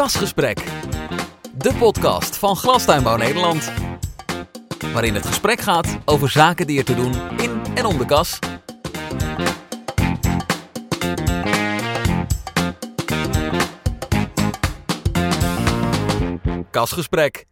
Kasgesprek. De podcast van Glastuinbouw Nederland. Waarin het gesprek gaat over zaken die er te doen in en om de kas. Kasgesprek.